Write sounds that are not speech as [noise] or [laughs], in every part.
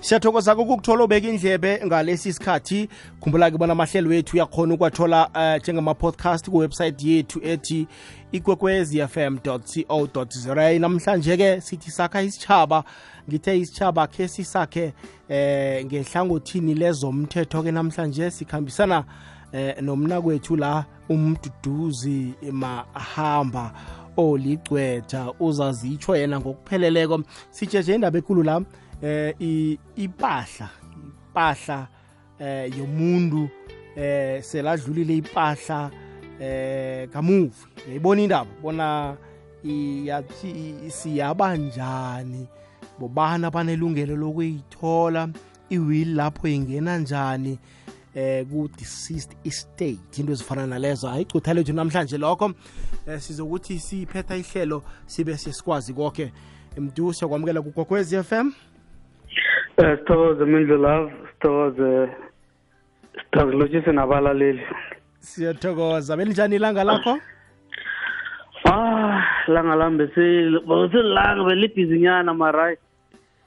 siyathokoza ukukuthola ubeka indlebe ngalesi sikhathi khumbula-ke bona amahlelo wethu uyakhona ukuwathola uh, njengama-podcast kuwebsite yethu ethi ikwekwezi fm co za namhlanje-ke sithi sakha isitshaba ngithe isitshaba khe sisakhe eh ngehlangothini lezomthetho-ke namhlanje. Sikhambisana eh nomnakwethu la umduduzi mahamba oligcwetha. Uzazitsho yena ngokupheleleko. Sitsheje indaba ekulu la. Eh ipahla ipahla eh yomuntu eh seladlulile ipahla eh kamuvi yayibona indaba? Bona siyaba njani? Bobana banelungelo lokuyithola? Iwill lapho ingena njani? Eh ku deceased estate into ezifana nalezo. Ayicutha lethu namhlanje lokho. Eh sizokuthi siphetha ihlelo sibe sesikwazi konke mntu siyakwamukela kugogwez f eh sithokoze mindlu love sithokoze sithokozilotshise nabalaleli siyathokoza. Belinjani ilanga lakho? Ah langa lami besililanga belibhizinyana mara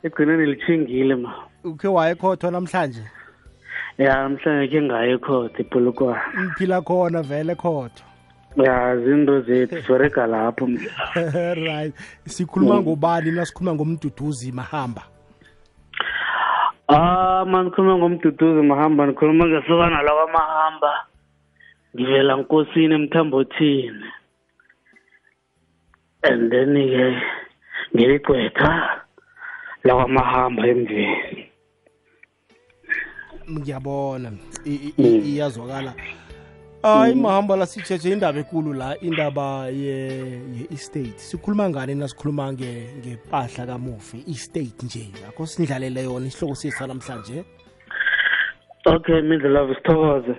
egcineni lichingile ma. Ukhe wayekhotho namhlanje? Ya namhlanje ke ngaye khotho ipolokwane. Ngiphila khona vele khotho. Ya zinto zethu sorega lapho [laughs] right. Sikhuluma ngobani? Nasikhuluma ngomduduzi mahamba. Ah man ngikhuluma ngomduduzi mahamba ngikhuluma ngesokana lakwamahamba ngivela nkosini emthambothini. And then-ke ngiligcwetha lakwamahamba emveni. Ngiyabona. Iyazwakala. Hayi mahamba la sitsheje indaba ekulu la indaba ye-estate sikhuluma ngani nasikhuluma ngempahla kamufi i-state nje akho sindlalele yona isihloko sethu namhlanje okay mindlelavo sithokoze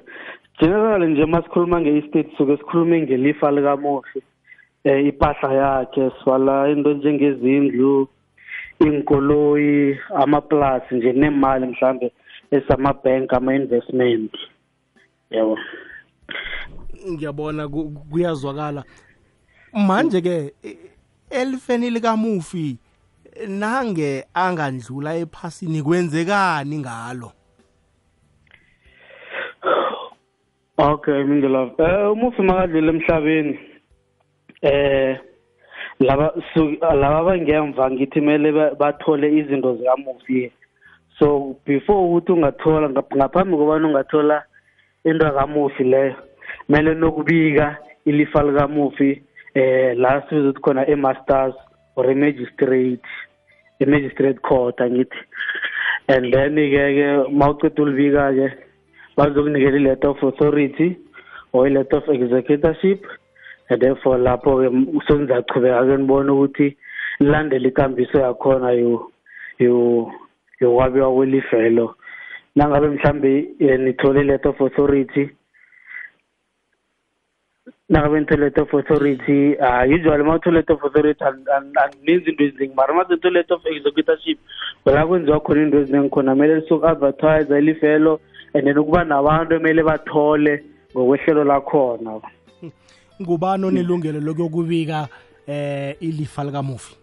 generally nje masikhuluma nge-estate suke sikhulume ngelifa likamufi eh impahla yakhe sibala into njengezindlu inkoloyi amaplasi nje nemali mhlambe esamabhenki ama-investment. Yabo ngiyabona kuyazwakala. Manje-ke elifeni likamufi nange angandlula ephasini kwenzekani ngalo? Okay mindlelove um umufi makadlule emhlabeni eh laba laba abangemva ngithi kumele bathole izinto zikamufi. So before ukuthi ungathola ngaphambi kobana ungathola into kamufi leyo kumele nokubika ilifa likamufi eh la sibiza ukuthi khona e-masters or e-magistrate e-magistrate court angithi. And then-ke ke ma uceda ulibika-ke bazokunikela i-letter of authority or i-letter of executorship. And therefore lapho-ke sengizachubeka-ke nibone ukuthi lilandele ikambiso yakhona yokwabiwa kwelifelo. Nangabe mhlambe nithole i-letter of authority nangabe nithole letter of authority uh, usually ma uthole letter of authority angininzi into eziningi mara ma sethole letter of executorship wela kwenziwa khona into eziningi khona. Kumele lisuku-advertise ilifelo and then ukuba nabantu emele bathole ngokwehlelo lakhona. [laughs] Ngubani onelungelo lokuyokubika eh ilifa likamufi?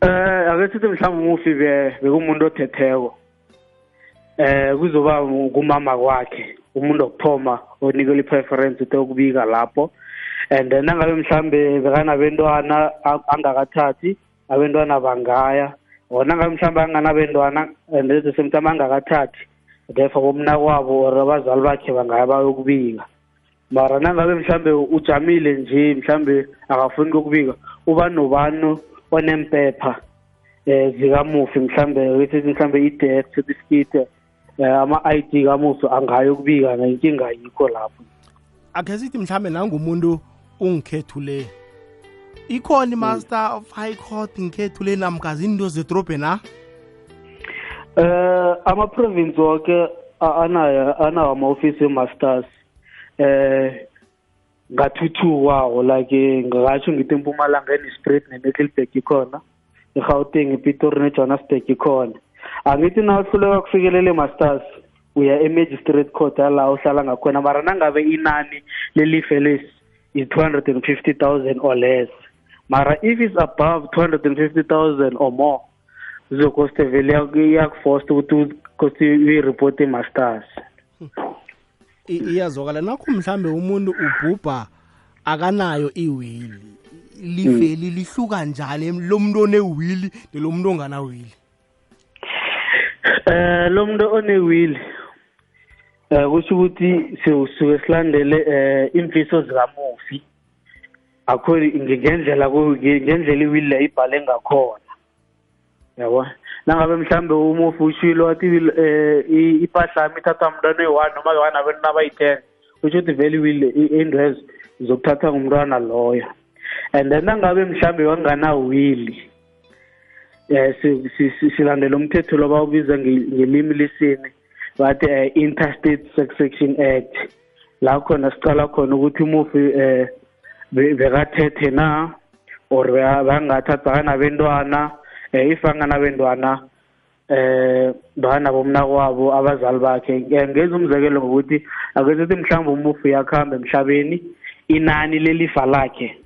Eh ake sithi mhlawumbe umufi bekumuntu othetheko. Eh kuzoba kumama kwakhe. Umuntu wokuthoma onikela i-preference into yokubika lapho. And then nangabe mhlambe bekanabentwana angakathathi abentwana bangaya or nangabe mhlawumbe anganabentwana and at the same time angakathathi therefore bomna kwabo or abazali bakhe bangaya bayokubika. Mara nangabe mhlambe ujamile nje mhlambe akafuni kokubika uba nobani onempepha eh zikamufi mhlambe ukuthi mhlambe i-death certificate ama-ID kamufi angayo kubika nenkinga yikho lapho. Akhe sithi mhlambe nangumuntu ungikhethule. Ikhona i-master of high court ngikhethule namkazi into zedrobheni na? Eh ama-province woke anayo anawo ama-ofisi e-masters. Eh ngathuthukawo like ngakatsho ngithi empumalanga enespread ne-middleburg ikhona. I-gauteng ipitori ne-johannesburg ikhona. Angithi na uhluleka kufikelela e-masters uya e-magistrate court yala uhlala ngakhona. Mara nangabe inani lelife lesi is two hundred and fifty thousand or less mara if it's above two hundred and fifty thousand or more uzokoste vele iyakufosta ukuthi koste uyi-report e-masters I- iyazwakala. Nakho mhlambe umuntu ubhubha akanayo iwili liveli lihluka njani lo muntu onewili nelo muntu onganawili Eh lo muntu onewili eh kusho ukuthi siyosuke silandele eh imfiso zikamufi. Akho ngendlela ku- ngendlela iwili le ibhale ngakhona. Yabo? Nangabe mhlambe umufi ushilo wathi eh i- impahla yami ithathwa umntwana oyi-one noma yi-one abantwana abayi-ten kusho ukuthi vele iwili indwezo zokuthatha ngumntwana loyo. And then nangabe mhlambe wanganawili eh si- silandela umthetho lo bawubiza nge- ngelimi lesine bathi eh, interstate succession act. La khona siqala khona ukuthi umufi be- bekathethe na or bekangathathi akanabentwana eh if anganabentwana eh bakanabomna kwabo abazali bakhe. Ngenza umzekelo ngokuthi akezithi mhlawumbe umufi uyakuhamba emhlabeni inani lelifa lakhe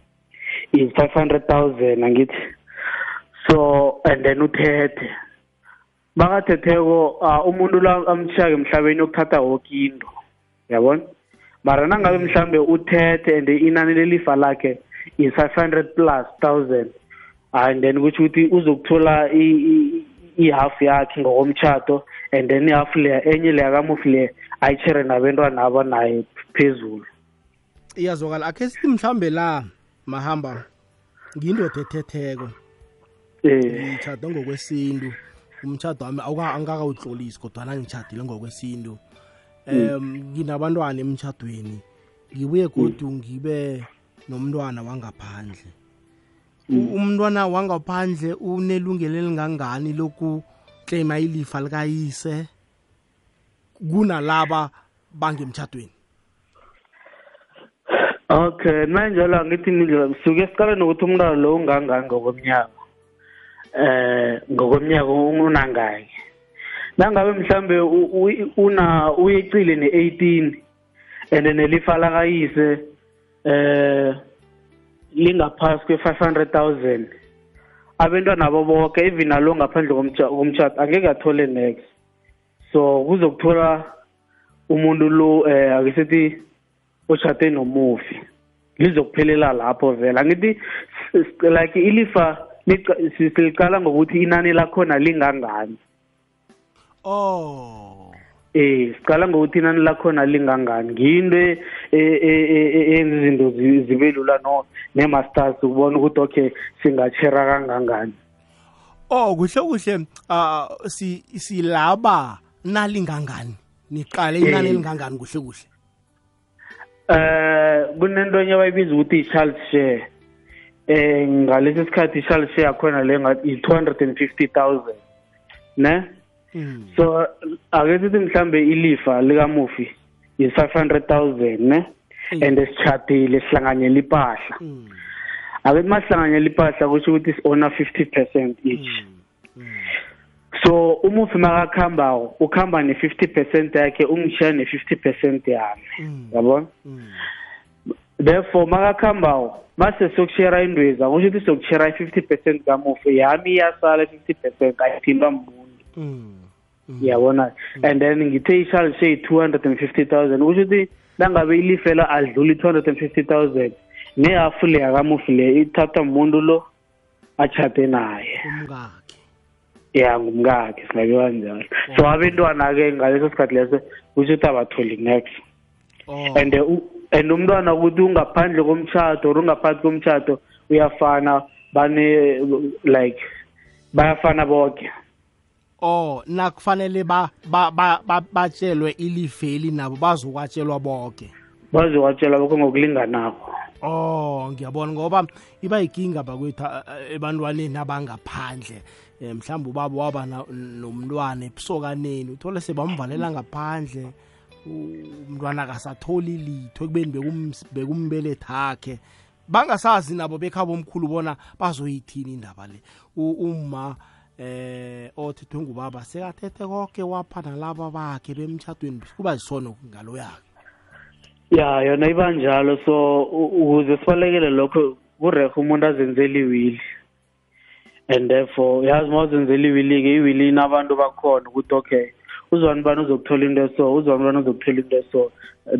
is five hundred thousand angithi. So and then uthethe. Bakathetheko uh, umuntu la amshiyake emhlabeni yokuthatha woke into. Yabona mara nangabe mhlambe uthethe and inani lelifa lakhe is five hundred plus thousand and then kutho ukuthi uzokuthola i- i- ihafu yakhe ngokomtshato and then ihafu leya enye leya kamufi le ayitshere nabentwana abanaye phezulu. Iyazwakala. Akhe sithi mhlambe la mahamba ngiyindoda ethetheko. eh ngitshade ngokwesintu. Umtshado wami angikakawutlolisi kodwana ngitshadile ngokwesintu. Um nginabantwana emtshadweni ngibuye godu ngibe nomntwana wangaphandle. U- umntwana wangaphandle unelungelo elingangani lokuklema ilifa likayise? Kunalaba bangemtshadweni Okay, manjalo angithi mindlela suke siqala nokuthi umntwana lo ungangani ngokomnyaka. Eh ngokomnyaka unangaki. Nangabe mhlambe u- u- una uyecile ne18 and nelifa lakayise eh lingaphasi kwe500000 abantwana nabo bonke even nalo ngaphandle komtsha- komtshato angeke athole next. So kuzokuthola umuntu lo eh akesithi oshade nomufi. Lizokuphelela lapho vela angithi s- s- like ilifa lica- si- siliqala ngokuthi inani lakhona lingangani. Oh. Eh siqala ngokuthi inani lakhona lingangani. Ngiyinto e- e- e- e- eyenza izinto zi- zibe lula no ne-masters ukubona ukuthi okay singachera kangangani. Oh kuhle kuhle. Ah si silaba nalingangani? Niqale inani Eh. elingangani kuhle kuhle. Eh kunento enye abayibiza ukuthi i-child share. Eh ngalesi sikhathi i-child share yakhona le ngathi i-two hundred and fifty thousand ne? Mm. so ake sithi mhlambe ilifa likamufi is five hundred thousand ne? Mm. and sitshadile sihlanganyela impahla Mm. ake masihlanganyela impahla kusho ukuthi si-owner fifty percent each. So umufi makakuhambako ukuhamba ne-fifty percent yakhe ungishiya ne-fifty percent yami. Yabona? Therefore makakuhambako mase sokushera indwezi akusho ukuthi sokushera i-fifty percent kamufi yami iyasala i-fifty percent ayithintwa muntu Mm. Mm. yabona? And then ngithe ishali share two hundred and fifty thousand kusho ukuthi nangabe ilifela adlula i-two hundred and fifty thousand nehafu le yakamufi le ithathwa muntu lo achade naye. Umkakhe. Ya ngumkakhe singabe kanjalo. So abentwana-ke ngaleso sikhathi leso kusho ukuthi abatholi next. Oh. And u- and umntwana ukuthi ungaphandle komtshato or ungaphakathi komtshato uyafana bane like bayafana bonke oh nakufanele ba ba ba- ba- batshelwe ilifeli nabo bazokwatshelwa bonke bazokwatshela bonke ngokulinganako. Oh ngiyabona ngoba iba yikinga bakwethu a- a- ebantwaneni abangaphandle. Eh, mhlawumbe ubaba waba na- nomntwana ebusokaneni uthole sebamvalela ngaphandle. u- umntwana akasatholi litho ekubeni bekum- bekumbelethakhe bangasazi nabo bekhabo omkhulu bona bazoyithini indaba le. U- uma eh othethwe ngubaba sekathethe konke wapha nalaba bakhe bemtshadweni kuba zisono ngalo yakhe ya yona iba njalo. So u- ukuze sibalekele lokho kurehe umuntu azenzele iwili and therefore yazi uma uzenzela iwili-ke iwilini abantu bakhona ukuthi okay uzwani bani uzokuthola into eso? Uzwani bani uzokuthola into eso?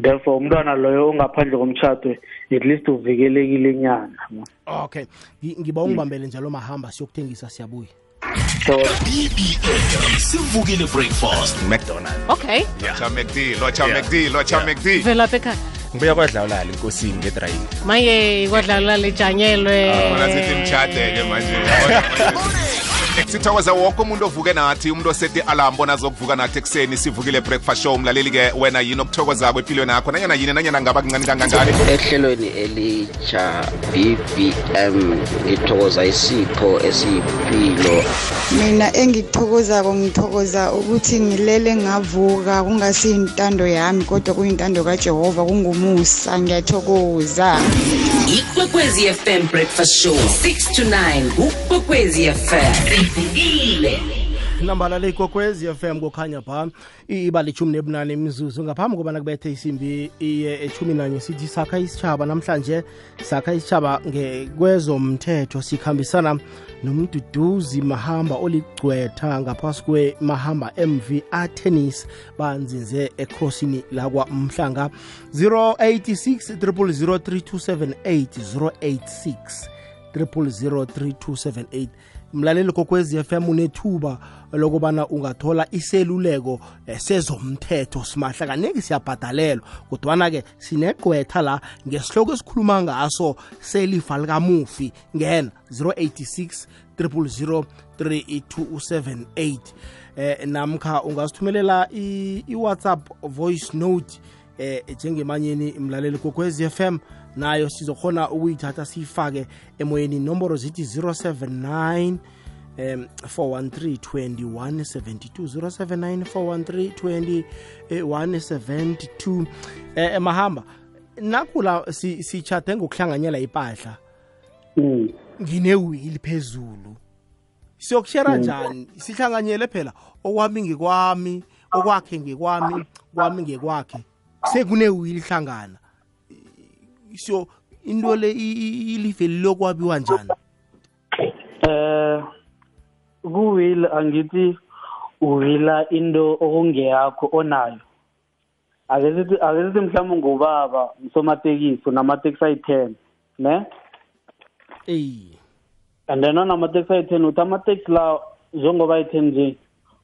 Therefore umntwana loyo ongaphandle komtshato at least uvikelekile nyana okay. Ngiba ungibambele njalo mahamba siyokuthengisa siyabuya. Sivukile breakfast. Mcdonald okay. Lotsha mcd Yeah. mcd Yeah. mcd velapha ekhaya. Ngibuya kwadlawulala inkosini ngedrayini maye kwadlawulala lijanyelwe bona sithi mtshade-ke manje [laughs] sithokoza wonke umuntu ovuke nathi umuntu osete alarm bona azokuvuka nathi ekuseni sivukile breakfast show. Mlaleli-ke wena yini okuthokozako empilweni yakho? Nanyana yini nanyana ngaba kuncane kangangani? Ehlelweni elitsha bbm ngithokoza isipho esiyimpilo mina engikuthokozako ngithokoza ukuthi ngilele ngavuka kungasiyintando yami kodwa kuyintando kajehova kungumusa. Ngiyathokoza. Ikwekwezi fm breakfast show 6 to 9 ukwekwezi fm sivukile nambala le ikokwezi FM kokhanya pha. Iba lichumi nebunane imizuzu ngaphambi kobana kubethe isimbi iye echumi nanye. Sithi sakha isitshaba namhlanje sakha isitshaba kwezomthetho sikhambisana nomduduzi mahamba oligcwetha ngaphasi kwemahamba mv atennis banzinze ekhosini lakwamhlanga. 086 0003278 086 0003278 mlaleli kokwezi FM unethuba lokubana ungathola iseluleko eh, sezomthetho simahla. Kaneki siyabhadalelwa kodwana-ke sinegqwetha la ngesihloko esikhuluma ngaso selifa likamufi ngena 086 000 3278 eh namkha ungasithumelela i-whatsapp voice note eh njengemanyeni mlaleli kokwezi FM nayo sizokhona ukuyithatha siyifake emoyeni inomboro zithi 079 um 413 2172 eh mahamba nakula si- sitshade ngokuhlanganyela ipahla mm. nginewili phezulu. Siyokushera njani? Sihlanganyele phela okwami ngekwami okwakhe ngekwami kwami ngekwakhe. Sekunewili hlangana. So into le i- i- ilife lilokwabiwa njani? Eh kuwil angithi uwila into okungeyakho onayo. Ake sithi ake sithi mhlawumbe ngubaba msomatekisi unamateksi ayi-ten ne? Eyi. And then onamateksi ayi-ten uthi amateksi la njengoba ayi-ten nje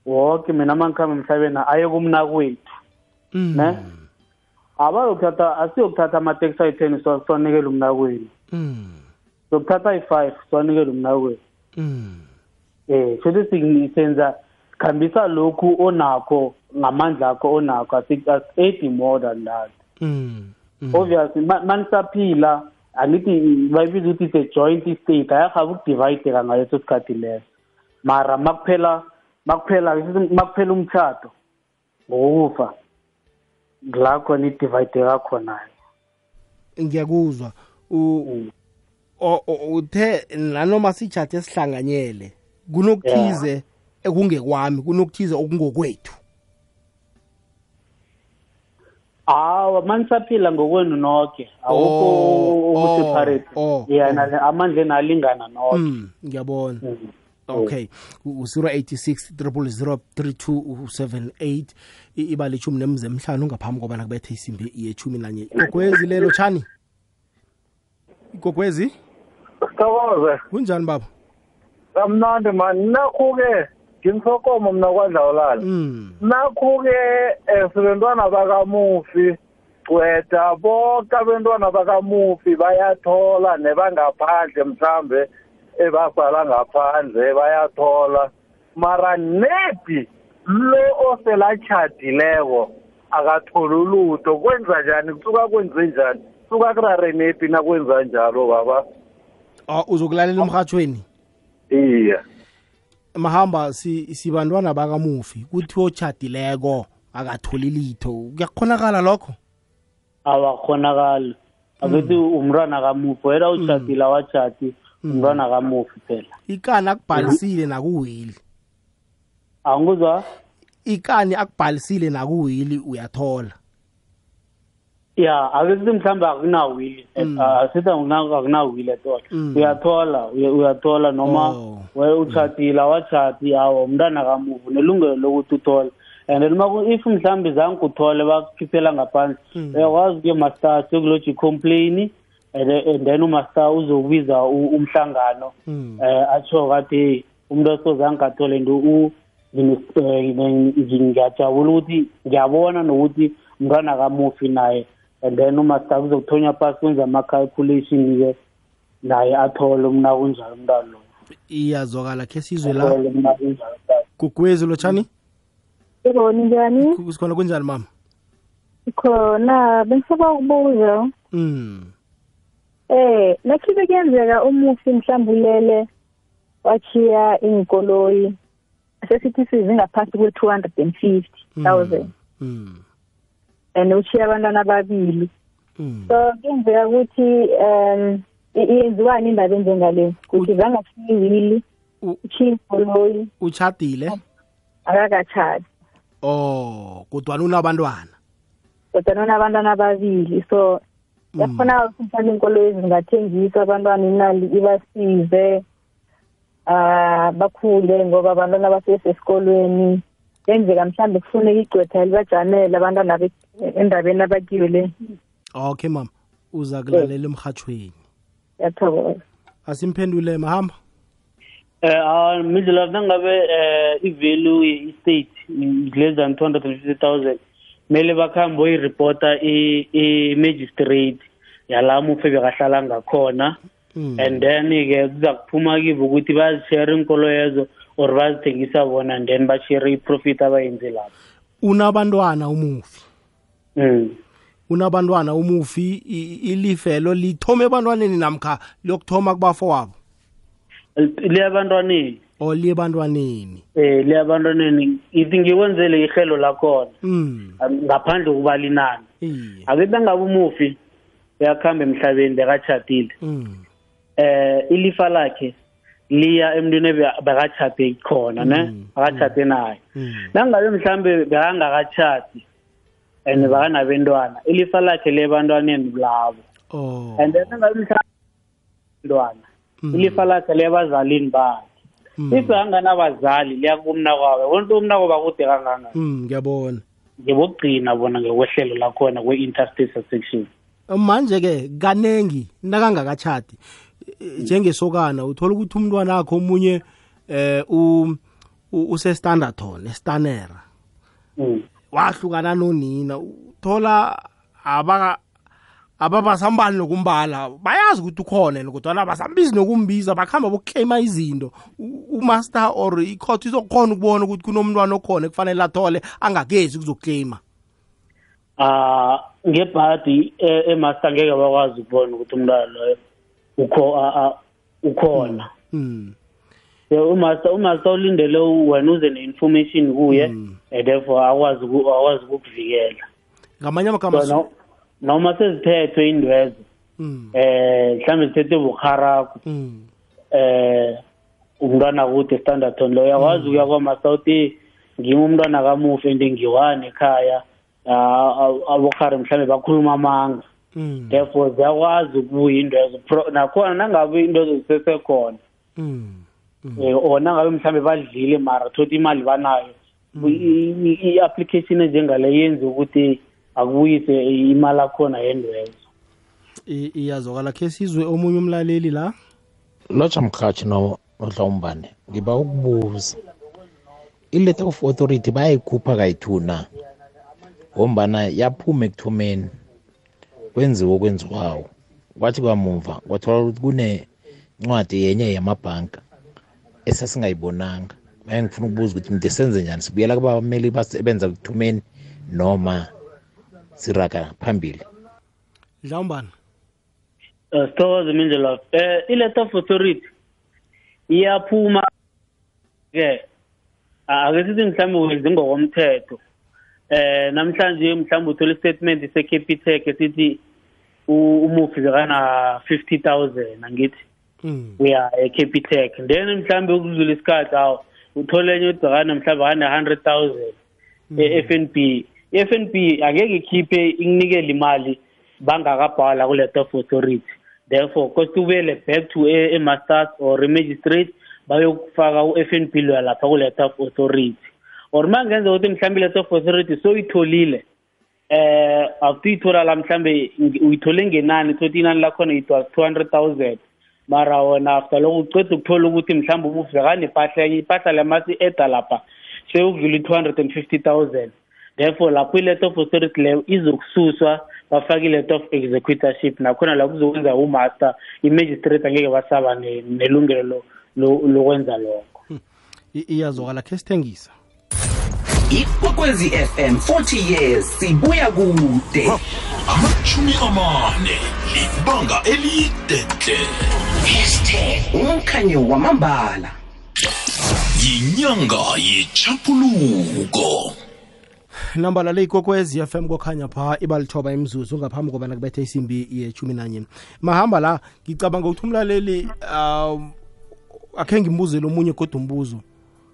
woke mina mangikhambe emhlabeni aye kumnakwethu Mm, ne abayokuthatha asiyokuthatha amateksi ayi-ten siwanikele umnakwenu. Mm, sokuthatha ayi-five siwanikele umnakwenu. Mm. eh futhi senza sikhambisa lokhu onakho ngamandla akho onakho asi-aid more than that. Mm, mm. obviously ma- manisaphila angithi bayibiza ukuthi it's a joint state ayahabe ukudivayideka ngaleso sikhathi leso. Mara makuphela makuphela makuphela umtshato. Ngokufa. La khona idivayideka khona-ke ngiyakuzwa. U- o- o- uthe nanoma sijade sihlanganyele kunokuthize ekungekwami kunokuthize okungokwethu? Hawa manisaphila ngokwenu nonke Oh, awukho ukuseparate oh, oh, yeah nale- amandleni alingana nonke Mm, ngiyabona. Mm. Okay u-086 3278 iba lithumi nemze emhlanu ngaphambi kobana kubethe isimbi yethumi nanye igogwezi lelo tshani igogwezi Sithokoze. kunjani baba Kamnandi man. Nakho-ke ngimsokomo mina kwadlawulala. mm. Nakho-ke eh, sibentwana bakamufi gweda bonke abentwana bakamufi bayathola nebangaphandle mhlambe ebasala ngaphandle bayathola. Mara nepi lo oselachadileko akatholi ulutho kwenza njani? Kusuka kwenze njani? Suka kurare nepi nakwenza njalo baba? Ah, uzokulalela emhathweni iya. Mahamba si sibantwana bakamufi. Kuthi otshadileko akatholi litho. Kuyakhonakala lokho? Awakhonakali abethi umntwana kamufi wena utshadile awatshadi umntwana kamufi phela ikani akubhalisile nakuwili angikuzwa ikani akubhalisile nakuwili uyathola ya ake sithi mhlawumbe akunawili Mm. asithi akunawili etola Mm. uyathola uya- uyathola noma Oh. we uchatile awachati awo umntwana kamuvu nelungelo lokuthi uthole and then maku if mhlawumbe zange uthole bakukhiphela ngaphansi Mm. uyakwazi kuye master sekuloji complain and then- and then umaster uzokubiza u- umhlangano Mm. eh atsho kathi hey umuntu osozange athole nto u ngine- eh, ngine- ngiyajabula ukuthi ngiyabona nokuthi umntwana kamufi naye and then umaster kuzokuthonya phasi kwenza ama-calculation-ke naye athole umna kunjalo umntwana lo iyazwakala khe sizwe la? Athole umna kunjalo gugwezi lotshani? Yebo njani? sikhona kunjani mama? Khona bengisaba ukubuza. mm Eh, nakhibe kuyenzeka umufi mhlambulele wachiya inkoloyi. Sesithi sizingaphansi kwe 250,000 mm and uchiya abantwana ababili. mm So kuyenzeka ukuthi um iyenziwani indaba enjengale? Ukuthi zangafiwili uchiya inkoloyi uchadile akakachadi. oh kodwa unabantwana kodwa nonabantwana ababili so yakhona ukuthi mhlawumbe inkolo zingathengiswa abantwana imali ibasize ah bakhule ngoba abantwana basesesikolweni. Yenzeka mhlawumbe kufuneka igcwetha libajamele abantwana be- endabeni abakiyo le. Okay mama. Uza kulalela emhathweni yathokoza asimphendule mahamba eh ah midlove nangabe eh i-value ye-estate less than 250000 kumele bakhambe boyireporta i-magistrate yala mufe bekahlala ngakhona. And then-ke kuza kuphuma kibo ukuthi bazishare inkolo yezo or bazithengisa bona and then bashare i-profit abayenze lapho unabantwana umufi? Mm. unabantwana umufi ilifelo lithome ebantwaneni namkha liyokuthoma kubafo wabo liyabantwaneni or liye ebantwaneni eh liyabantwaneni. Ithi ngikwenzele ihelo lakhona. Mm ngaphandle kokuba linani iye. Akithi angabe umufi uyakuhamba emhlabeni bekatshadile mm eh ilifa lakhe liya emntwini bekatshade khona ne? Akatshade naye. Mm nangabe mhlambe bekangakatshadi and bekanabentwana ilifa lakhe lebantwaneni labo. Oh. And then nangabe bantwana ilifa lakhe lebazalini bakhe if anganabazali liya kumnakwabo wonke umnakwabo akude kangangani? Mm ngiyabona. Ngibokugcina bona ngekwehlelo lakhona kwe-interstate section. Manje ke kanengi nakangakachadi eh, njengesokana uthola ukuthi umntwana wakho omunye eh u u- usestandarton estanera. Mm. wahlukana nonina uthola ababasambali nokumbala bayazi ukuthi ukhona yena kodwa basambizi nokumbiza bakuhamba bokuclaima izinto. Umaster or icourt izokhona ukubona ukuthi kunomntwana okhona ekufanele athole angagezi kuzokuclaima ah ngebhadi e- emaster ngeke bakwazi ukubona ukuthi umntwana loyo ukhona. Mm. so umaster umaster ulindele wena uze ne-information kuye and therefore akwazi uku- akwazi ukukuvikela. Ngamanye amagama noma sezithethwe indwezo Mm. eh mhlambe zithethwe bukharakho Mm. eh umntwana kude standardton lo uyakwazi ukuya kwamaster uthi ngimi umntwana kamufi and ngiwani ekhaya ah, ah, abokhari mhlawumbe bakhuluma amanga Mm. therefore ziyakwazi ukubuya indwezo Pro- nakhona nangabe indwezo zisesekhona Mm. eh, or nangabe mhlawumbe badlile mara thothi imali banayo i- i- i-application enjengale yenze ukuthi akubuyise imali akhona yendwezo I- iyazwakala khe sizwe omunye umlaleli la? Lotsha mkhatshi no- nodlawumbane ngiba ukubuza. I-letter of authority bayayikhupha kayi-two na ngombana yaphuma ekuthomeni. Kwenziwa okwenziwayo kwathi kwamumva kwathola ukuthi kunencwadi yenye yamabhanka esasingayibonanga. Maye ngifuna ukubuza ukuthi mde senze njani? Sibuyela kubameli basebenza ekuthomeni noma siraga phambili. Dlawumbani? Eh, sithokoze mindlela eh i-letter of authority iyaphuma ke. Ake sithi mhlawumbe wenze ngokomthetho. Eh namhlanje mhlawumbe uthola i-statement se-capitec esithi u- umufi bekana 50000 angithi. Mm. uya e-capitec. Then mhlawumbe ukudlula isikhathi awu uthole enye udakana mhlawumbe kane-100 000 e-f n b. i-f n b angeke ikhiphe ikunikele imali bangakabhala ku-letter of authority. Therefore kosi kubuyele back to e- e-masters or e-magistrate bayokufaka u-f n b loya lapha ku-letter of authority. Or ma ngenza ukuthi mhlawumbe i-letter of authority soyitholile eh awutuyithola la mhlambe nge- uyithole ngenani thothi inani lakhona it was two hundred thousand. Mara wona after lokho uceda ukuthola ukuthi mhlawumbe ubufika nepahla enye ipahla lemasi eda lapha seyokudlula i-two hundred and fifty thousand. Therefore lapho i-letter of authority leyo izokususwa bafake i-letter of executorship nakhona la kuzokwenza umaster i-magistrate angeke basaba ne- nelungelo lo- lo- lokwenza lokho. Iyazokala iyazwakala. Khe sithengisa. Ikwekwezi fm 40 years sibuya kude. Amashumi amane libanga elide hle hashtag umkhanyo wamambala. Yinyanga yechapuluko nambala le ikokwezi fm kokhanya pha ibalithoba imzuzu ngaphambi kobana kubethe isimbi yeshumi nanye mahamba la ngicabanga ukuthi umlaleli um akhe ngimbuzele omunye kodwa umbuzo.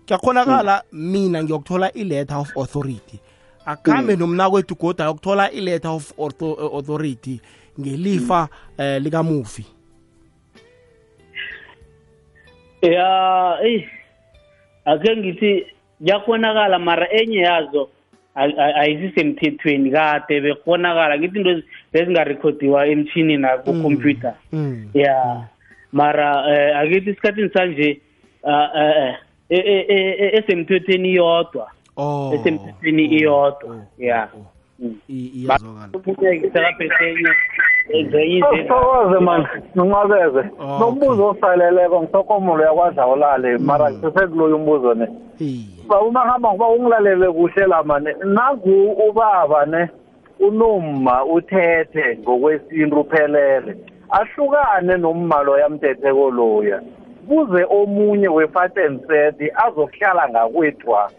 Kuyakhonakala mina ngiyokuthola i-letter of authority. Akuhambe nomnakwethu goda ayokuthola i-letter of author- authority ngelifa eh, likamufi. Ya eyi ake ngithi kuyakhonakala mara enye yazo ayisisemthethweni kade bekhonakala ngithi into ezi- bezingarekhodiwa emtshini nakukhompyutha Mm. ya. Mara eh, akithi esikhathini sanje eh, eh, eh, esemthethweni iyodwa. Oh. Esemthethweni iyodwa. Ya. iyazwakala. Sekaphethenye zenye izinto Thokoze man, nginqabeze. Nombuzo osaleleko ngihlokomolo yakwadla ulale mara sisekuloyo umbuzo ne. Ba uma ngihamba ngoba ungilalele kuhle la mane. Naku ubaba ne unoma uthethe ngokwesintu uphelele. Ahlukane nomma lo yamthethe koloya. Kuze omunye wefatenseti azokuhlala ngakwethwa.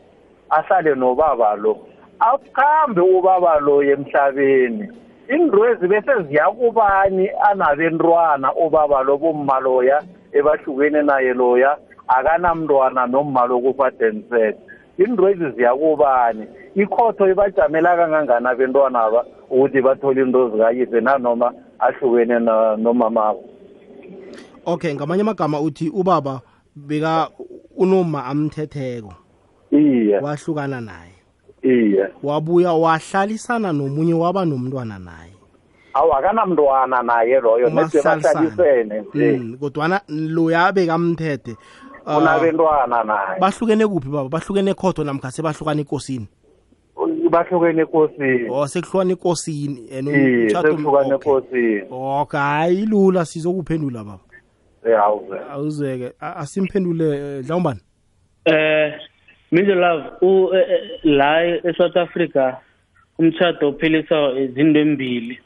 Ahlale nobaba lo. Akhambe ubaba lo emhlabeni. Indwezi bese ziyakubani anabentwana obaba lo bomma loya ebahlukene naye loya akanamntwana nomma lokufadenset indwezi ziyakubani? Ikhotho ibajamela kangangani abentwana aba ukuthi bathole into zikayise nanoma ahlukene na- nomamabo okay ngamanye amagama uthi ubaba beka unoma amthetheko. Iye. Wahlukana naye. Iye. Wabuya wahlalisana nomunye waba nomntwana naye. Awu akanamntwana naye loyo nede bahlalisene nje. Mm, kodwana loya bekamthethe ah, unabentwana naye. bahlukene kuphi baba? Bahlukene ekhotho namkha sebahlukana ekosini? Bahlukene ekosini. O sekuhlukana ekosini okay. ekosini. Okay hayi lula sizokuphendula baba. Yawuze awuzeke. A- asimphendule eh, dlawumbani eh Middle Love u eh, eh, la eSouth Africa umtchado ophelisa izinto embili.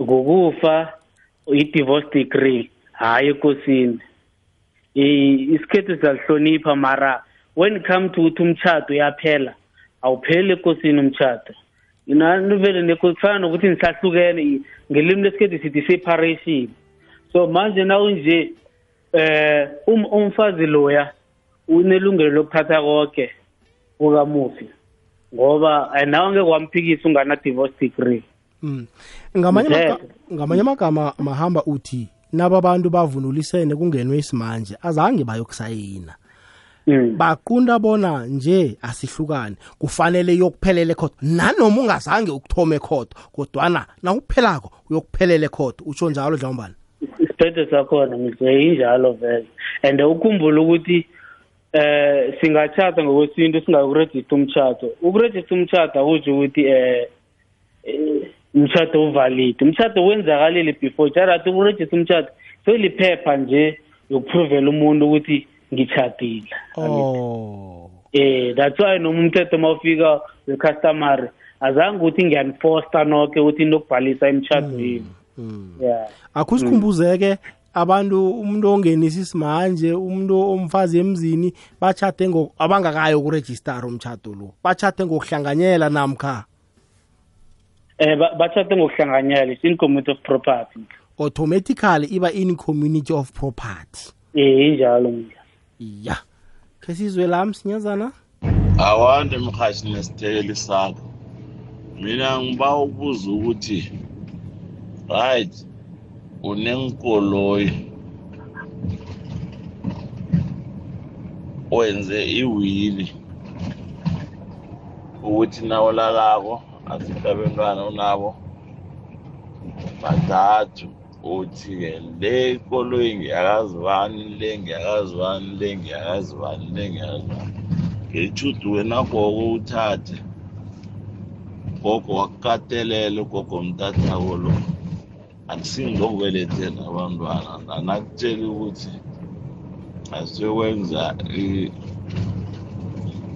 Ngokufa i-divorce decree hayi ekosini. Isikhethu siyalihlonipha mara when come to ukuthi umtchado uyaphela awupheli ekosini umtchado nani vele neko kufana nokuthi nisahlukene ngelimi lesikhethu sithi separation so manje nawunje eh um umfazi loya unelungelo lokuthatha konke kukamufi ngoba eh, nawe ngeke wamphikisa ungana divorce degree. Mm. ngamanye amagama mahamba uthi naba bantu bavunulisene kungenwe isimanje azange bayokusayina. Baqunda bona nje asihlukane kufanele yokuphelela ekhotho nanoma ungazange ukuthoma ekhotho kodwana nawuphelako uyokuphelela ekhotho utsho njalo dlawumbani isiphetho sakhona mse injalo vele. And ukhumbule ukuthi eh singathatha ngokwesintu singakurejista umtshato. Ukurejista umtshato akusho ukuthi eh umtshato uvalid umtshato wenzakalile before jarati ukurejista umtshato seliphepha nje yokupruvela umuntu ukuthi ngitshadile oh. Eh that's why noma umthetho mawufika we-customary azange ukuthi ngiyanifosta noke ukuthi nokubhalisa emtshadweni yeah. Akho sikhumbuzeke abantu umuntu ongenisa isimanje umuntu omfazi emzini bachate abangakayo kurejistara umtshato lo. Bachate ngokuhlanganyela namkha? Eh ba- bathathe ngokuhlanganyela it's in community of property. Automatically iba in community of property. Eh injalo ya khe sizwe la msinyazana? Awande mhashi nesithekeli sakho mina ngiba ukubuza ukuthi right unenkoloyi wenze iwili ukuthi nawulalako afika abentwana unabo bathathu uthi-ke le ikoloyi ngiyakazibani le ngiyakazibani le ngiyakazibani le ngiyakazibani ngethudu wena gogo uthathe. Gogo wakukatelele ugogo mtathako lo akusingilokubelethela abantwana anakutshela ukuthi asiyokwenza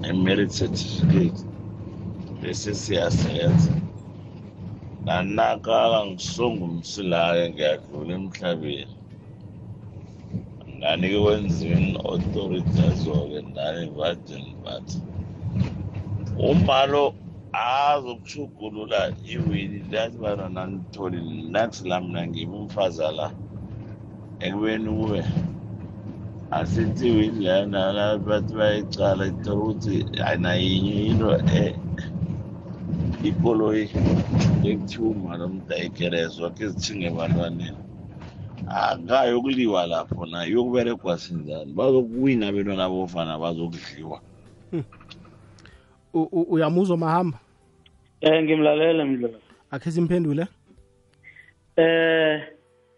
i-merit certificate bese siyasenza. Nanaka ngisongumsilake ngiyadlula emhlabeni. Ngani kwenziweni authorities-o-ke nani virgin but umalo azokushugulula iwili lathi bana nanitholile nathi la mina ngimi umfazala ekubeni kuwe asithi iwili lana bathi bayicala ithola ukuthi ayinayinye into ikoloyi ekuthiwa umalo umdayikerezwa ke zithinge ebantwaneni. Akayokuliwa lapho na yokuberegwa sinjani? Bazokuwina abentwana bofana bazokudliwa. U- u- uyamuzwa mahamba eh ngimlalela mdlalo akhe simphendule eh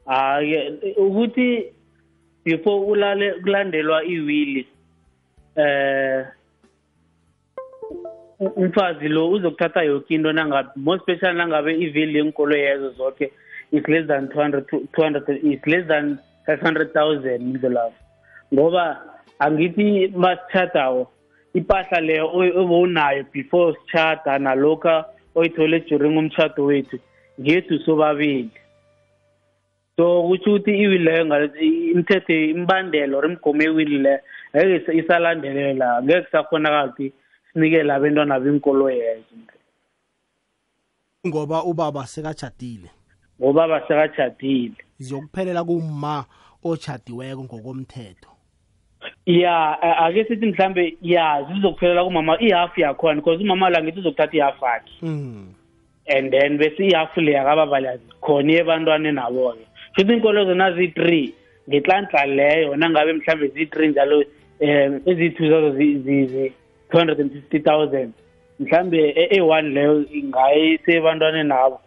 ake ukuthi before ulale kulandelwa iwili eh u- umfazi lo uzokuthatha yonke into nangabe more special nangabe ivili yenkolo yezo zonke is less than 200 200 is less than 500000 mdlalafu ngoba angithi masitshadawo impahla leyo obowunayo before sitshada nalokha oyithole during umtshado wethu ngethu sobabili. So kutsho ukuthi iwili leyo imithetho imbandelo or imigomo yewili leyo ngeke isa- isalandelela. Ngeke kusakhonakala ukuthi sinikele abentwana benkolo yezo ngoba ubaba sekajadile ngoba basekajadile ziyokuphelela kuma ochadiweko ngokomthetho. Ya a- ake sithi mhlambe ya zizokuphelela kumama ihafu yakhona because umama la ngithi uzokuthatha ihafu akhe mm. and then bese ihafu le yakababa khona ebantwaneni nabo-ke. Futhi iinkolo zona ziyi-three ngetlanhla leyo nangabe mhlambe ziyi-three njalo um eziyi-two zazo zi-two hundred and fifty thousand. Mhlambe e-one leyo ingayisebantwaneni nabo.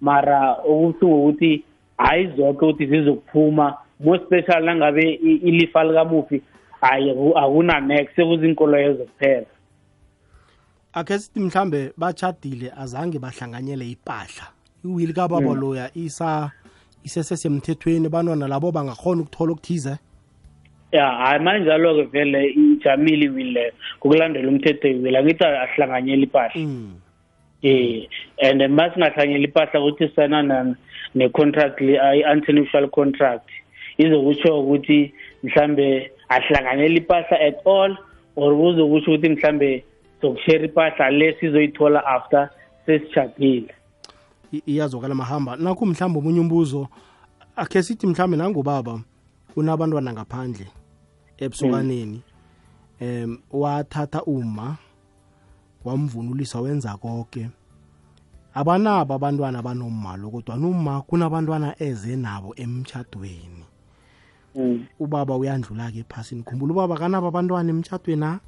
Mara okubuhlungu ukuthi hayi zonke ukuthi zizokuphuma more special nangabe ilifa likamufi hayi aku- akunanex sekuziinkolo yezo kuphela. Akhe sithi mhlambe bachadile azange bahlanganyele ipahla. Iwili kababa Mm. loya isa isesesemthethweni abantwana labo bangakhona ukuthola okuthize? Ya hayi manjalo-ke vele ijamile iwili leyo. Ngokulandela umthetho iwili angithi asihlanganyela ipahla. Eh and ma singahlanganyela ipahla ukuthi sisana na- ne-contract le i-antenuptial contract. Izokutsho ukuthi mhlambe asihlanganyela ipahla at all or kuzokutsho ukuthi mhlambe sokushare ipahla le sizoyithola after sesijadile I- iyazwakala mahamba. Nakho mhlawumbe omunye umbuzo akhe sithi mhlawumbe nangubaba unabantwana ngaphandle ebusukaneni em wathatha uma wamvunulisa wenza konke abanabo abantwana banomalo kodwa noma kunabantwana eze nabo emtshadweni ubaba uyandlula-ke ephasini. Khumbula ubaba kanabo abantwana emtshatweni na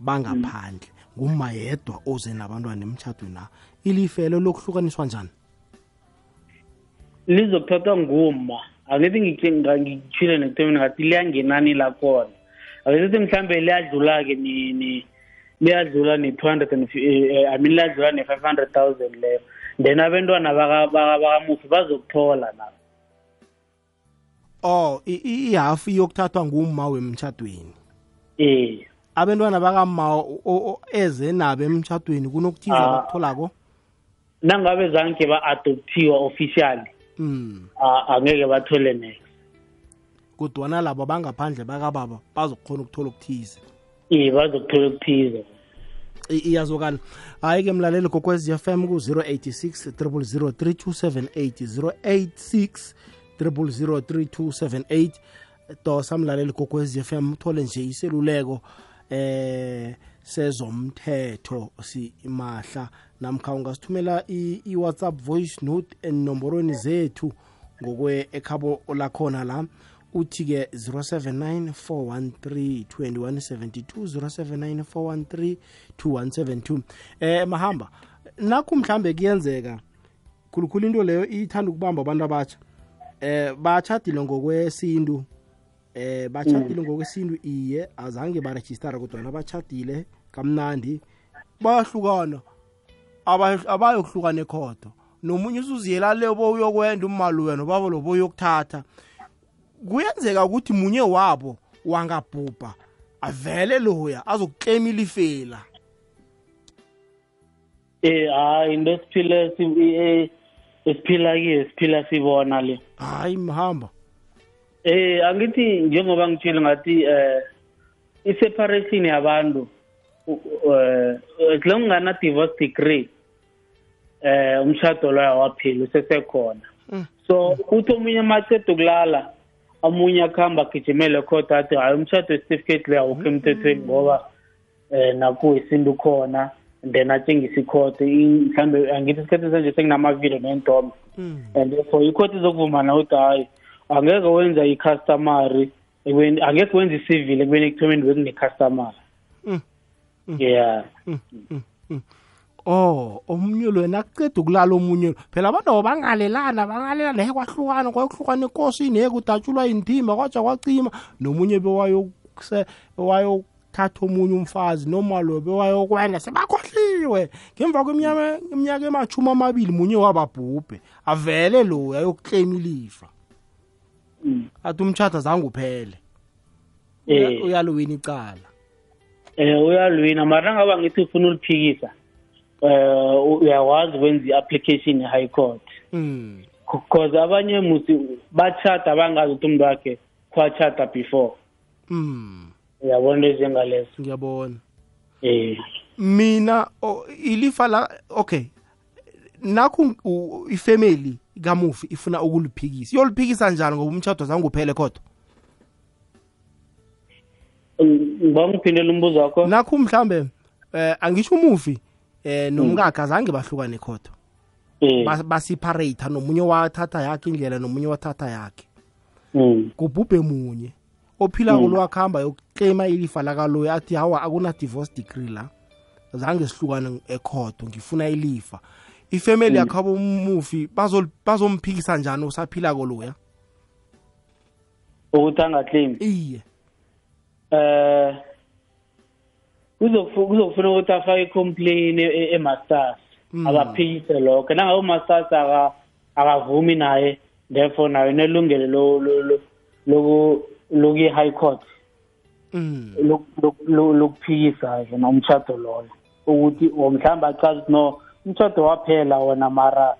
bangaphandle. Nguma yedwa oze nabantwana emtshatweni na ilifelo lokuhlukaniswa njani? Lizokuthathwa nguma angithi ngitshile nekuthomeni ngathi liyangenani lakhona. Akithi mhlambe liyadlula-ke liyadlula ne-two hundred and eh, i mean liyadlula ne-five hundred thousand leyo. Then abentwana baka- bakamufi bazokuthola nabo oh i- i- ihafu iyokuthathwa ngumma wemtshadweni eh abantwana bakamma o- o- eze nabo emtshadweni kunokuthiza Ah. bakutholako? Nangabe zange ba-adoptiwa officially mm. a- angeke bathole next. Kodwana labo bangaphandle bakababa bazokhona ukuthola okuthize. Eh bazokuthola okuthize. I- iyazokala hayi-ke mlaleli kokwez fm ku-086 000 3278 086 000 3278 dosa mlaleli kokwez fm uthole nje iseluleko eh sezomthetho simahla. Namkha ungasithumela i- i-whatsapp voice note enomborweni zethu ngokwe ekhabo lakhona la. Uthi-ke 079 413 2172 079 413 2172 eh mahamba nakho mhlambe kuyenzeka khulukhulu into leyo ithanda ukubamba abantu abatsha eh bachadile ngokwesintu. Eh bachadile ngokwesintu iye azange barejistara kodwa bachadile kamnandi. Bayahlukana aba- abayokuhlukana ekhodo nomunye usuziyela le bo uyokwenda umali wena babo lo boyokuthatha kuyenzeka ukuthi munye wabo wangabhubha avele loya azokuklema ilifela. Eh hayi into esiphila si- eh, esiphila kiyo siphila sibona le. Hayi mhamba. Eh angithi njengoba ngitshile ngathi eh i-separation yabantu eh as long ungana divorce degree eh umshado loyo waphila usesekhona. So uthi omunye maceda ukulala omunye akuhamba agijimele khona athi hayi umshado certificate le awukho emthethweni ngoba eh naku isintu khona. Then atshengisa ikhodi mhlawumbe angithi isikhathi sanje sekunamavidiyo nentombe and therefore ikhodi izokuvuma na ukuthi hayi angeke wenza i-customary ekubeni angeke wenza i-civil ekubeni ekuthomeni bekune-customary yeah. Oh omunye lo yena akuceda ukulala omunye lo. Phela abantu abo bangalelana bangalelana he kwahlukana kwayokuhlukana ekosini he kudatshulwa intimba kwaja kwacima. Nomunye bewayokuse wayothatha omunye umfazi noma lo bewayokwenda sebakhohliwe. Ngemva kweminyaka emachumi amabili munye wababhubhe. Avele lo ayokuklema ilifa. Athi umtshata zange uphele. Eh. uyalowina icala? Eh uyalwina. Mara ngaba ngithi ufuna uliphikisa eh uyakwazi ukwenza i-application e-high court. Mm. because abanye musi bachata bangazi ukuthi umuntu wakhe kwachata before. Mm. Uyabona into ezingalezo ngiyabona. Eh. Mina o- ilifa la okay. Nakho u- ifamily kamufi ifuna ukuliphikisa. Iyoliphikisa njani ngoba umtshado zange uphele kodwa? Ngiba ngiphindela umbuzo wakho? Nakho mhlambe eh angisho umufi eh nomkakhe azange bahlukane kodwa. Eh. Ba- baseparate nomunye wathatha yakhe indlela nomunye wathatha yakhe. Mm. kubhubhe munye. Ophila Mm. kolwakuhamba yokuclaima ilifa lakaloyo athi hawa akuna divorce degree la zange sihlukane ekhodo ngifuna ilifa ifamily Mm. yakhabo umufi bazomphikisa njani usaphila koloya ukuthi angaclaim iye eh kuzofu- kuzofuna ukuthi afake i-complain e- e- e-masters Mm. abaphikise lokho nangabe umasters aka- akavumi naye therefore nayo nelungelo lo- lo- lo- loku- lokuyi-high court. Mm. loku- loku- lo- lokuphikisa-ke nomtshado loyo. Ukuthi or mhlawumbe achaze ukuthi no umtshado waphela wona mara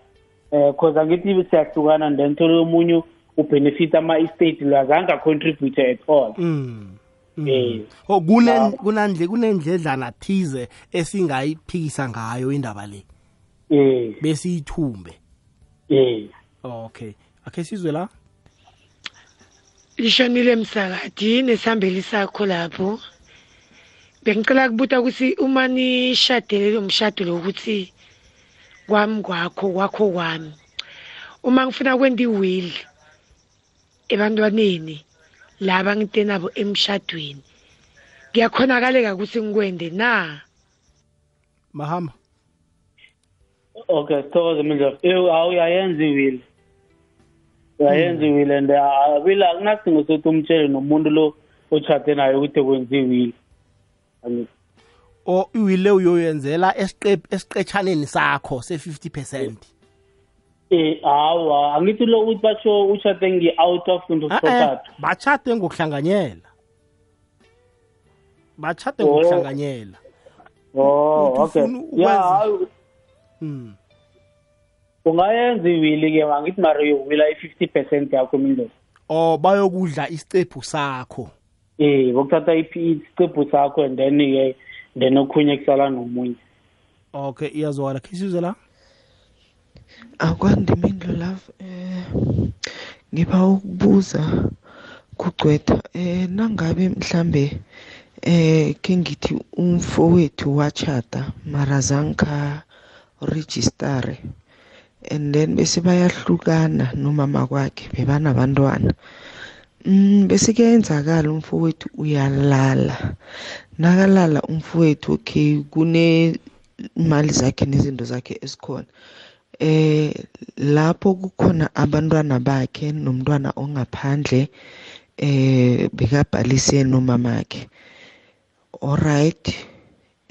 eh cause angithi siyahlukana and then thole omunye ubenefit ama-estate lo azange acontribute at all Mm. eh Oh kune kunandle kunendledlana thize esingayiphikisa ngayo indaba le? Eh. Besiyithumbe? Eh. Okay. Akhe sizwe la. Lishonile msakadi nesihambeli sakho lapho. Bengicela kubuta ukuthi uma nishadele lo mshado lokuthi kwami kwakho kwakho kwami. Uma ngifuna kwenta iwill ebantwaneni laba ngite nabo emshadweni. Kuyakhonakaleka ukuthi ngikwende na? Mahamba okay sithokoze mindlovu awuyayenza iwili uyayenza iwili and awili akunasidingo sokuthi umtshele nomuntu lo ochade naye ukuthi kwenza iwili o iwile uyoyenzela esiqetshaneni sakho se-50 eh hawa angithi lo ukuthi basho ushade ngi-out of into Eh, property bachate ngokuhlanganyela. Bachate ngokuhlanganyela. Oh okay. ya Mm. Ungayenza iwili ke angithi mara uyowila i-fifty percent yakho mindlovu o bayokudla isicephu sakho. Eh bokuthatha isiqephu sakho and then ke then okhunye kusala nomunye. Okay iyazwala khe sizwe la akwandima indlulavu eh ngiba ukubuza kugcwetha eh nangabe mhlambe eh ke ngithi umfowethu wachata mara zanka registare. And then bese bayahlukana nomama kwakhe bebanabantwana. Mm bese kuyenzakala umfowethu uyalala. Nakalala umfowethu okay kune imali zakhe nezinto zakhe esikhona. Eh lapho kukhona abantwana bakhe nomntwana ongaphandle eh bekabhalise nomamakhe alright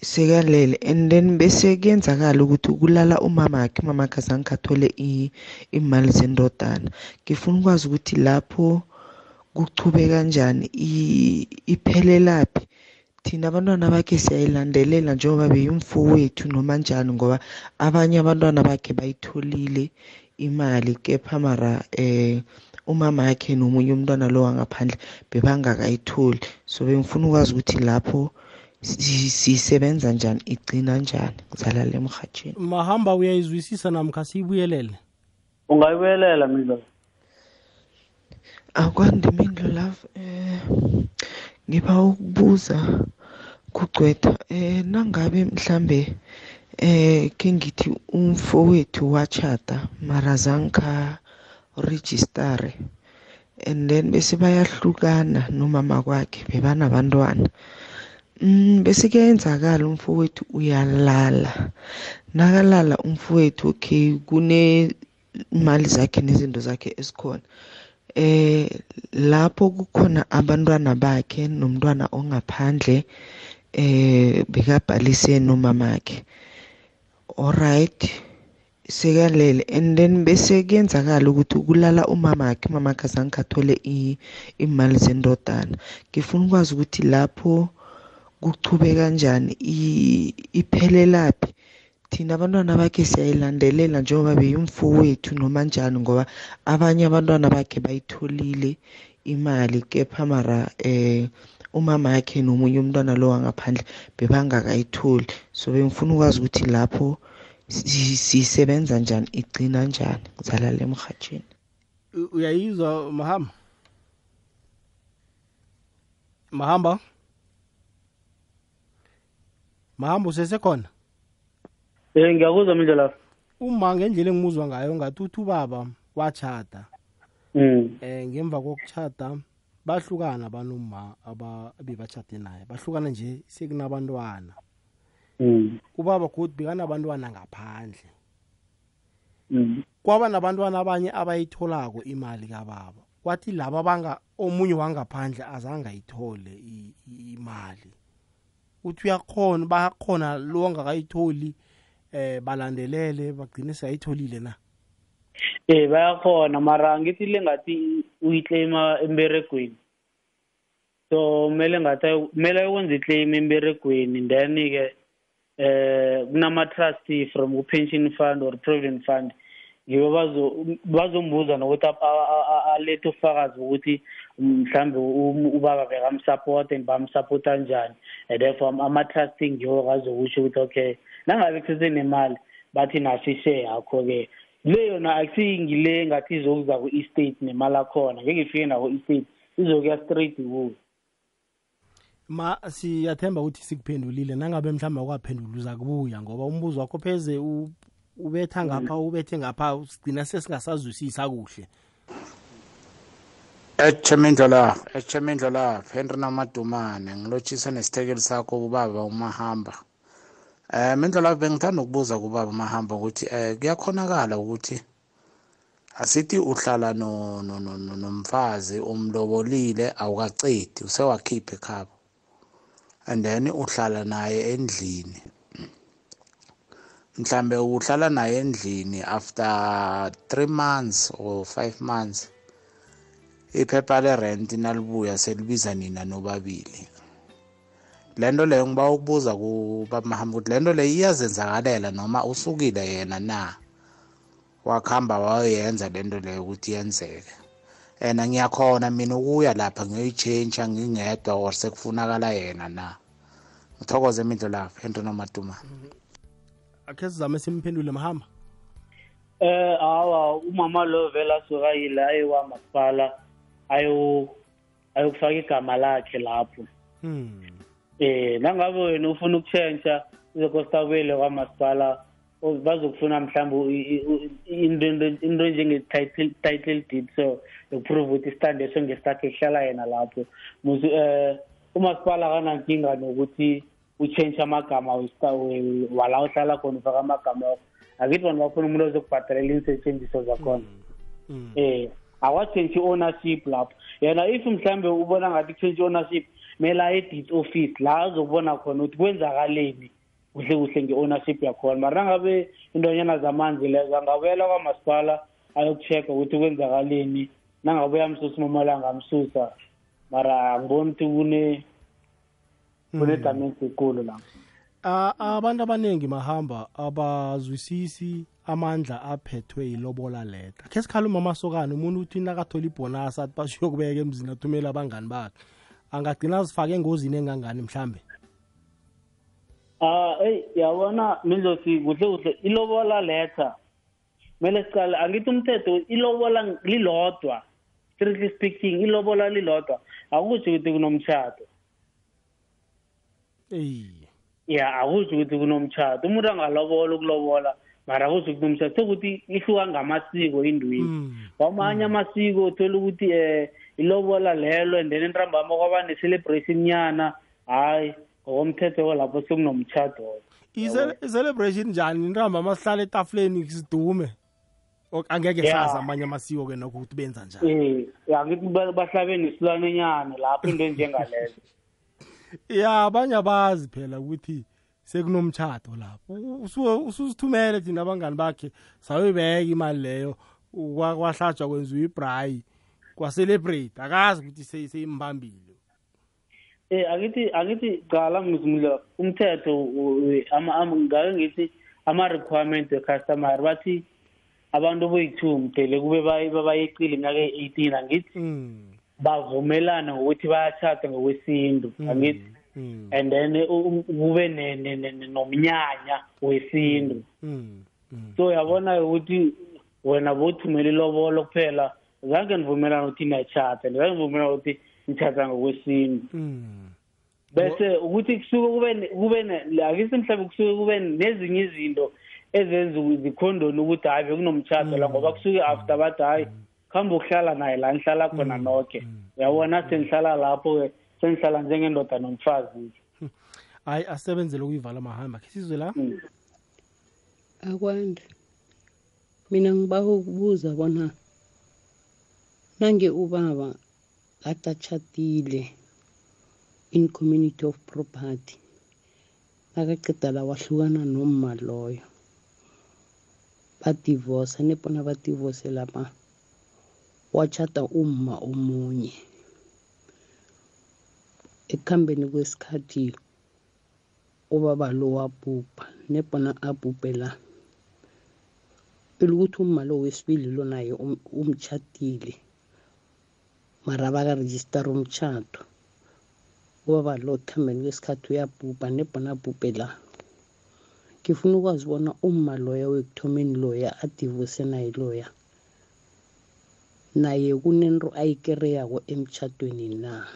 sekalele. And then bese kuyenzakala ukuthi kulala umamakhe umamakhe azange athole imali zendodana. Ngifuna ukwazi ukuthi lapho kuchube kanjani iphelelaphi? Thina abantwana bakhe siyayilandelela njengoba beyimfowethu noma njani ngoba abanye abantwana bakhe bayitholile imali kepha mara eh umama yakhe nomunye umntwana lo wangaphandle bebangakayitholi. So bengifuna ukwazi ukuthi lapho sisebenza njani igcina njani ngizalala emhatsheni mahamba uyayizwisisa namkha siyibuyelele? Ungayibuyelela mindlo akwandi mindlo love eh ngiba ukubuza kugcwetha eh nangabe mhlambe eh ke ngithi umfowethu wachata mara zanka registare and then bese bayahlukana nomama kwakhe bebanabantwana. Mm bese kuyenzakala umfowethu uyalala. Nakalala umfowethu okay kune imali zakhe nezinto zakhe esikhona eh lapho kukhona abantwana bakhe nomntwana ongaphandle eh bekabhalise nomamakhe. Alright sekalele. And then bese kuyenzakala ukuthi kulala umamakhe umamakhe azange athole imali zendodana. Ngifuna ukwazi ukuthi lapho kuchube kanjani? Iphelelaphi? Thina abantwana bakhe siyayilandelela njengoba beyimfowethu noma njani ngoba abanye abantwana bakhe bayitholile imali kepha mara eh umama yakhe nomunye umntwana lo wangaphandle bebangakayitholi. So bengifuna ukwazi ukuthi lapho sisebenza njani igcina njani ngizalala emhatsheni uyayizwa mahamba mahamba? Mahamba usesekhona eh ngiyakuzwa mindlela uma ngendlela engimuzwa ngayo ngathi uthi ubaba wachata mm. Eh ngemva kokuchata bahlukana banoma abebachate naye. Bahlukana nje sekunabantwana. Mm. Ubaba godu bekanabantwana ngaphandle. Mm. Kwaba nabantwana abanye abayitholako imali kababa. Kwathi laba banga omunye wangaphandle azange ayithole imali. Uthi uyakhona bayakhona lo angakayitholi eh balandelele bagcine sayitholile na? Eh bayakhona mara ngithi le ngathi uyiclaima emberegweni. So kumele ngathi kumele ukwenza iclaim emberegweni. Then ke eh kunama-trustee from ku-pension fund or provident fund. Ngibo bazombuza nokuthi alethe ufakazi ukuthi mhlambe ubaba bekamsupport and bamsupport njani and therefore ama-trustee ngiwo kazokusho ukuthi okay nangabe kusesenemali bathi naso ishare yakho-ke. Le yona akusiyingile ngathi izokuza ku-estate nemali akhona ngeke ifike nako-estate izokuya straight kuyo ma siyathemba ukuthi sikuphendulile. Nangabe mhlawumbe akwaphendula uza kubuya ngoba umbuzo wakho pheze ubetha ngapha ubethe ngapha sigcina sesingasazwisisa kuhle echemindlola echemindlola henry namadumane ngilotshisa nesithekeli sakho ubaba umahamba. Eh mindlola bengithanda ukubuza kubaba umahamba ukuthi eh kuyakhonakala ukuthi asithi uhlala no nomfazi umlobolile awukacedi usewakhipha ekhaba and then uhlala naye endlini. Mhlambe uhlala naye endlini after 3 months or 5 months iphepha lerent nalibuya selibiza nina nobabili. Lento leyo ngiba ukubuza kubamahamba ukuthi lento leyo iyazenzakalela noma usukile yena na? Wakuhamba wayoyenza lento leyo ukuthi yenzeke. And ngiyakhona mina ukuya lapha ngiyoyitshentsha ngingedwa or sekufunakala yena na? Ngithokoze imindlo lapho henry nomaduma akhe sizame simphendule mahamba. Eh awa umama lo vela asuka yila ayewa masipala ayo ayokufaka igama lakhe lapho. Hmm. Eh nangabe wena ufuna ukutshentsha uzokostabele kwamasipala o- bazokufuna mhlawumbe i- i- into into- into njenge-title title deed so yokuprove ukuthi isitande eso ngesakhe kuhlala yena lapho. Musu eh umasipala akanankinga nokuthi utshentshe amagama westa- we- wala uhlala khona ufaka amagama wakho akithi bantu bafuna umuntu ozokubhadalela iinsetshenziswa zakhona. Eh awatshentshi ownership lapho. Yena if mhlambe ubona ngathi kutshentshi ownership mele aye deed office la azokubona khona ukuthi kwenzakaleni kuhle kuhle nge-ownership yakhona. Mara nangabe intonyana zamanzi lezo angabuyela kwamasipala ayokucheck-a ukuthi kwenzakaleni nangabe uyamsusa umamalanga amsusa mara angiboni ukuthi kune kune-damage ekulu lapho Ah, abantu abaningi mahamba abazwisisi amandla aphethwe yilobola leta khe sikhalume amasokana umuntu uthi nakathola ibhonasi athi basiyokubeka emzini athumele abangani bakhe. Angagcina azifake engozini engangani mhlambe? Ah, eyi yabona mizosi kuhle kuhle. Ilobola letha kumele sicale angithi umthetho ilobola lilodwa strictly speaking ilobola lilodwa. Akutsho ukuthi kunomtshato ya akutsho ukuthi kunomtshato umuntu angalobola ukulobola mara akutsho ukuthi kunomtshato sokuthi ihluka ngamasiko indwini kwamanye amasiko uthola ukuthi um ilobola lelo and then entambama kwaba ne-celebration nyana. Hayi ngokomthetho lapho sekunomtshato Ize- i-celebration njani? Intamba masihlala etafuleni sidume? Angeke sazi amanye amasiko ke nokho ukuthi benza njani. Um angithi ba- bahlabe nesilwane nyana lapho into enjengalezo [laughs] ya abanye abazi phela ukuthi sekunomtshato lapho. Ususithumele thina abangani bakhe sayoyibeka imali leyo. Kwa- kwahlatshwa kwenziwa ibhrayi kwacelebrate akazi ukuthi se- seyimbambile. Eh angithi angithi qala mzimlo umthetho ngake ngithi ama requirement we customer bathi abantu boyi-two mdele kube baye- babayeqile iminyaka eyi-eighteen angithi bavumelana ngokuthi bayachata ngokwesintu angithi? and then kube nomnyanya wesintu. So yabona ukuthi wena bothumela ilobolo kuphela zange nivumelana ukuthi niyachata zange nivumelana ukuthi nichata ngokwesintu. Bese ukuthi kusuke kube kube akithi mhlawumbe kusuke kube nezinye izinto ezenza zikhondoni ukuthi hayi bekunomtshato la ngoba kusuke after bathi hayi khambe ukuhlala naye la nihlala khona nonke uyabona senihlala lapho-ke senihlala njengendoda nomfazi. Hayi asebenzele ukuyivala mahamba khe sizwe la? Akwande. Mina ngiba ukubuza bona nange ubaba kade atshatile in community of property nakaqeda la wahlukana nomma loyo badivosa nebona badivose lapha. Wachata umma omunye. Ekuhambeni kwesikhathi ubaba lo wabhubha nebona abhubhe la elukuthi umma lo wesibili lo naye um- umtshatile mara bakarejistara umtshato ubaba lo ekuhambeni kwesikhathi uyabhubha nebona abhubhe la ngifuna ukwazi bona umma loya wekuthomeni loya adivose naye loya. Naye kunento ayikereyako emtshatweni na?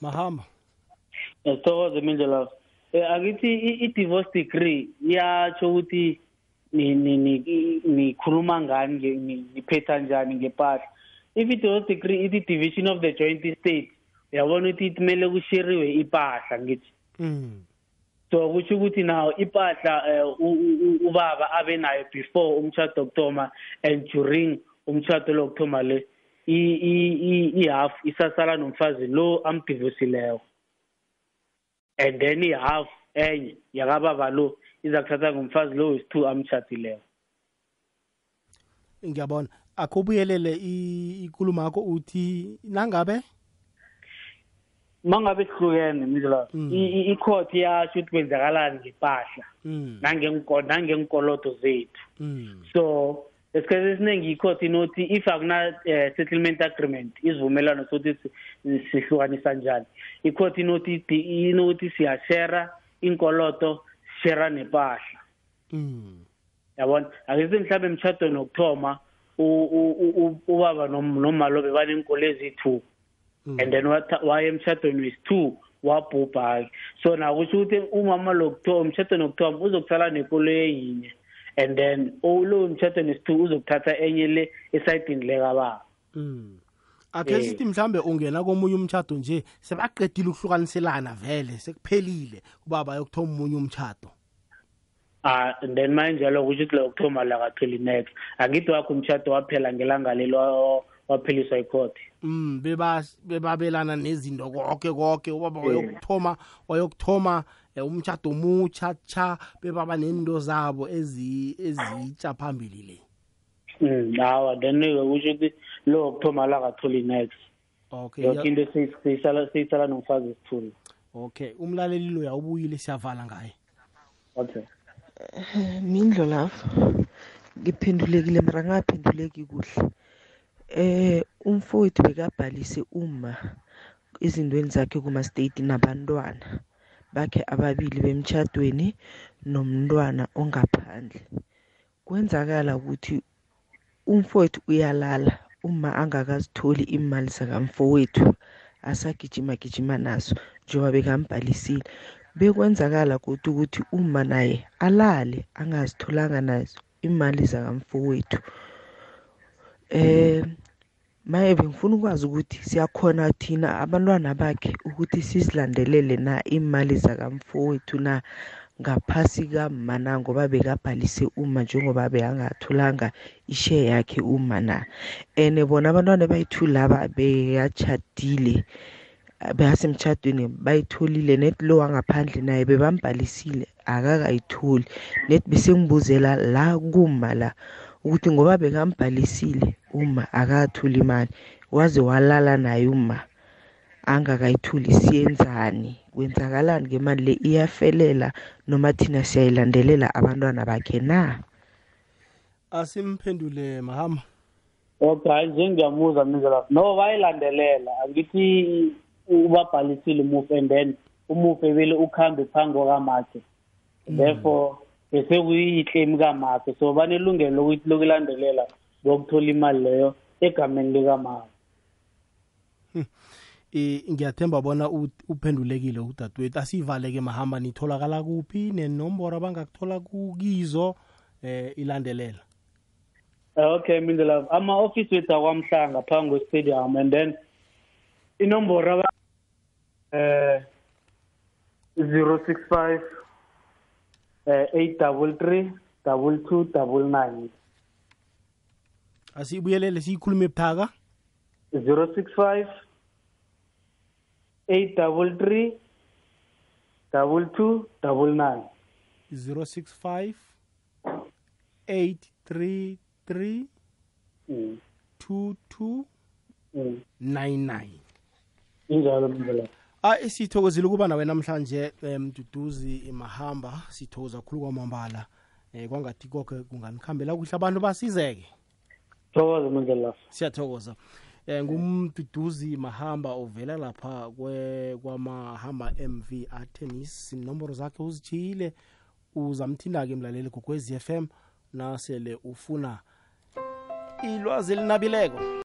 Mahamba. Sithokoze mindlela. Um akithi i-divorce degree iyatsho ukuthi ni- ni- ni- nikhuluma ngani niphetha njani ngempahla if i-divorce degree ithi division of the joint state uyabona ukuthi kumele kushiriwe impahla ngithi. So kusho ukuthi nawo impahla u- u- ubaba abe nayo before umtshato wokuthoma and during umtshato lo wokuthoma le i-half isasala nomfazi lo amdivosileko and then i-half enye yakababa lo iza kuthatha ngumfazi lo wesi-two amtshatileko ngiyabona. Akho ubuyelele ikulumo yakho uthi nangabe? Mangabe sihlukene mindlela i-court iyasho ukuthi kwenzakalani ngempahla nangenko- nangenkolodo zethu. So esikhathi esiningi i-court inothi if akuna uh, settlement agreement isivumelano sokuthi si- sihlukanisa njani i-court inothi inothi siyashera inkoloto sishera nepahla yabona? Akithi mhlawumbe emtshadweni wokuthoma ubaba nom- nomalobe baneenkolo eziyi-two and then waya emshadweni wesi-two wabhubha-ke so nakusho ukuthi umama lokuthiwa umshadweni wokuthoma uzokutsala nekoloyi yinye and then o- lo mshadweni wesi-two uzokuthatha enye le esayidini lekababa. Mm. akhe Eh. sithi mhlambe ungena komunye umtshado nje sebaqedile ukuhlukaniselana vele sekuphelile ubaba yokuthoma umunye umtshado Ah, and then manjalo kusho ukuthi lo-october lakatholi next angithi wakho umshado waphela ngelanga lelo wapheliswa ikhoti mm beba bebabelana nezinto konke konke. Ubaba Eh. wayokuthoma wayokuthoma eh, umtshado mutsha tsha bebaba nento zabo ezi ezitsha phambili le. Mm, hawa then ke kusho ukuthi lo october lakatholi next. Okay yoke ya- into siyi- siyisala siyisala nomfazi esithuli okay umlaleli lo yawubuyile siyavala ngaye. Okay. Mindlo lapho ngiphendulekile mara ngaphenduleki kuhle. Eh umfowethu bekabhalise uma izintweni zakhe kuma-state nabantwana. Bakhe ababili bemtshadweni nomntwana ongaphandle. Kwenzakala ukuthi umfowethu uyalala uma angakazitholi imali zakamfowethu asagijima gijima naso njengoba bekambhalisile. Bekwenzakala kodwa ukuthi uma naye alale angazitholanga nazo imali zakamfowethu. Eh maye bengifuna ukwazi ukuthi siyakhona thina abantwana bakhe ukuthi sizilandelele na imali zakamfowethu na ngaphasi kama na ngoba bekabhalise uma njengoba beyangatholanga ishe yakhe uma na. And bona abantwana bayithu laba beyatshadile beyasemtshadweni bayitholile net lo wangaphandle naye bebambhalisile akakayitholi. Net besengibuzela la kuma la ukuthi ngoba bekambhalisile uma akatholi imali waze walala naye uma angakayitholi siyenzani? Kwenzakalani? Ngemali le iyafelela noma thina siyayilandelela abantwana bakhe na? Asimphendule mahama. Okay hayi nje ngiyamuza mindlela no bayilandelela. Angithi ubabhalisile umufi and then umufi vele ukhambe phambi kwakamakhe therefore bese kuyiyiklame kamakhe so banelungelo lokuthi lokulandelela lokuthola imali leyo egameni likamakhe eh ngiyathemba bona uphendulekile udadewethu. Asivaleke mahamba nitholakala kuphi? Nenomboro abangakuthola ku- kizo eh ilandelela. Okay mindlela ama-office wethu akwamhlanga phambi kwestadium and then inomboro eh zero six five eh eight double three double two double nine. Asibuyelele siyikhulume buthaka. Zero six five eight double three double two double nine. 065 833 Mm. 22 Mm. 99 injalo mindlela ah sithokozile ukuba nawe namhlanje eh, mduduzi mahamba. Sithokoza khulu kwamambala. Eh kwangathi konke kunganikhambela kuhle abantu basizeke. Thokoza mindlela siyathokoza. Eh ngumduduzi mahamba ovela lapha kwe kwamahamba MV Atenis inomboro zakhe uzithile uzamthinda ke mlaleli gokwezi FM nasele ufuna ilwazi elinabileko.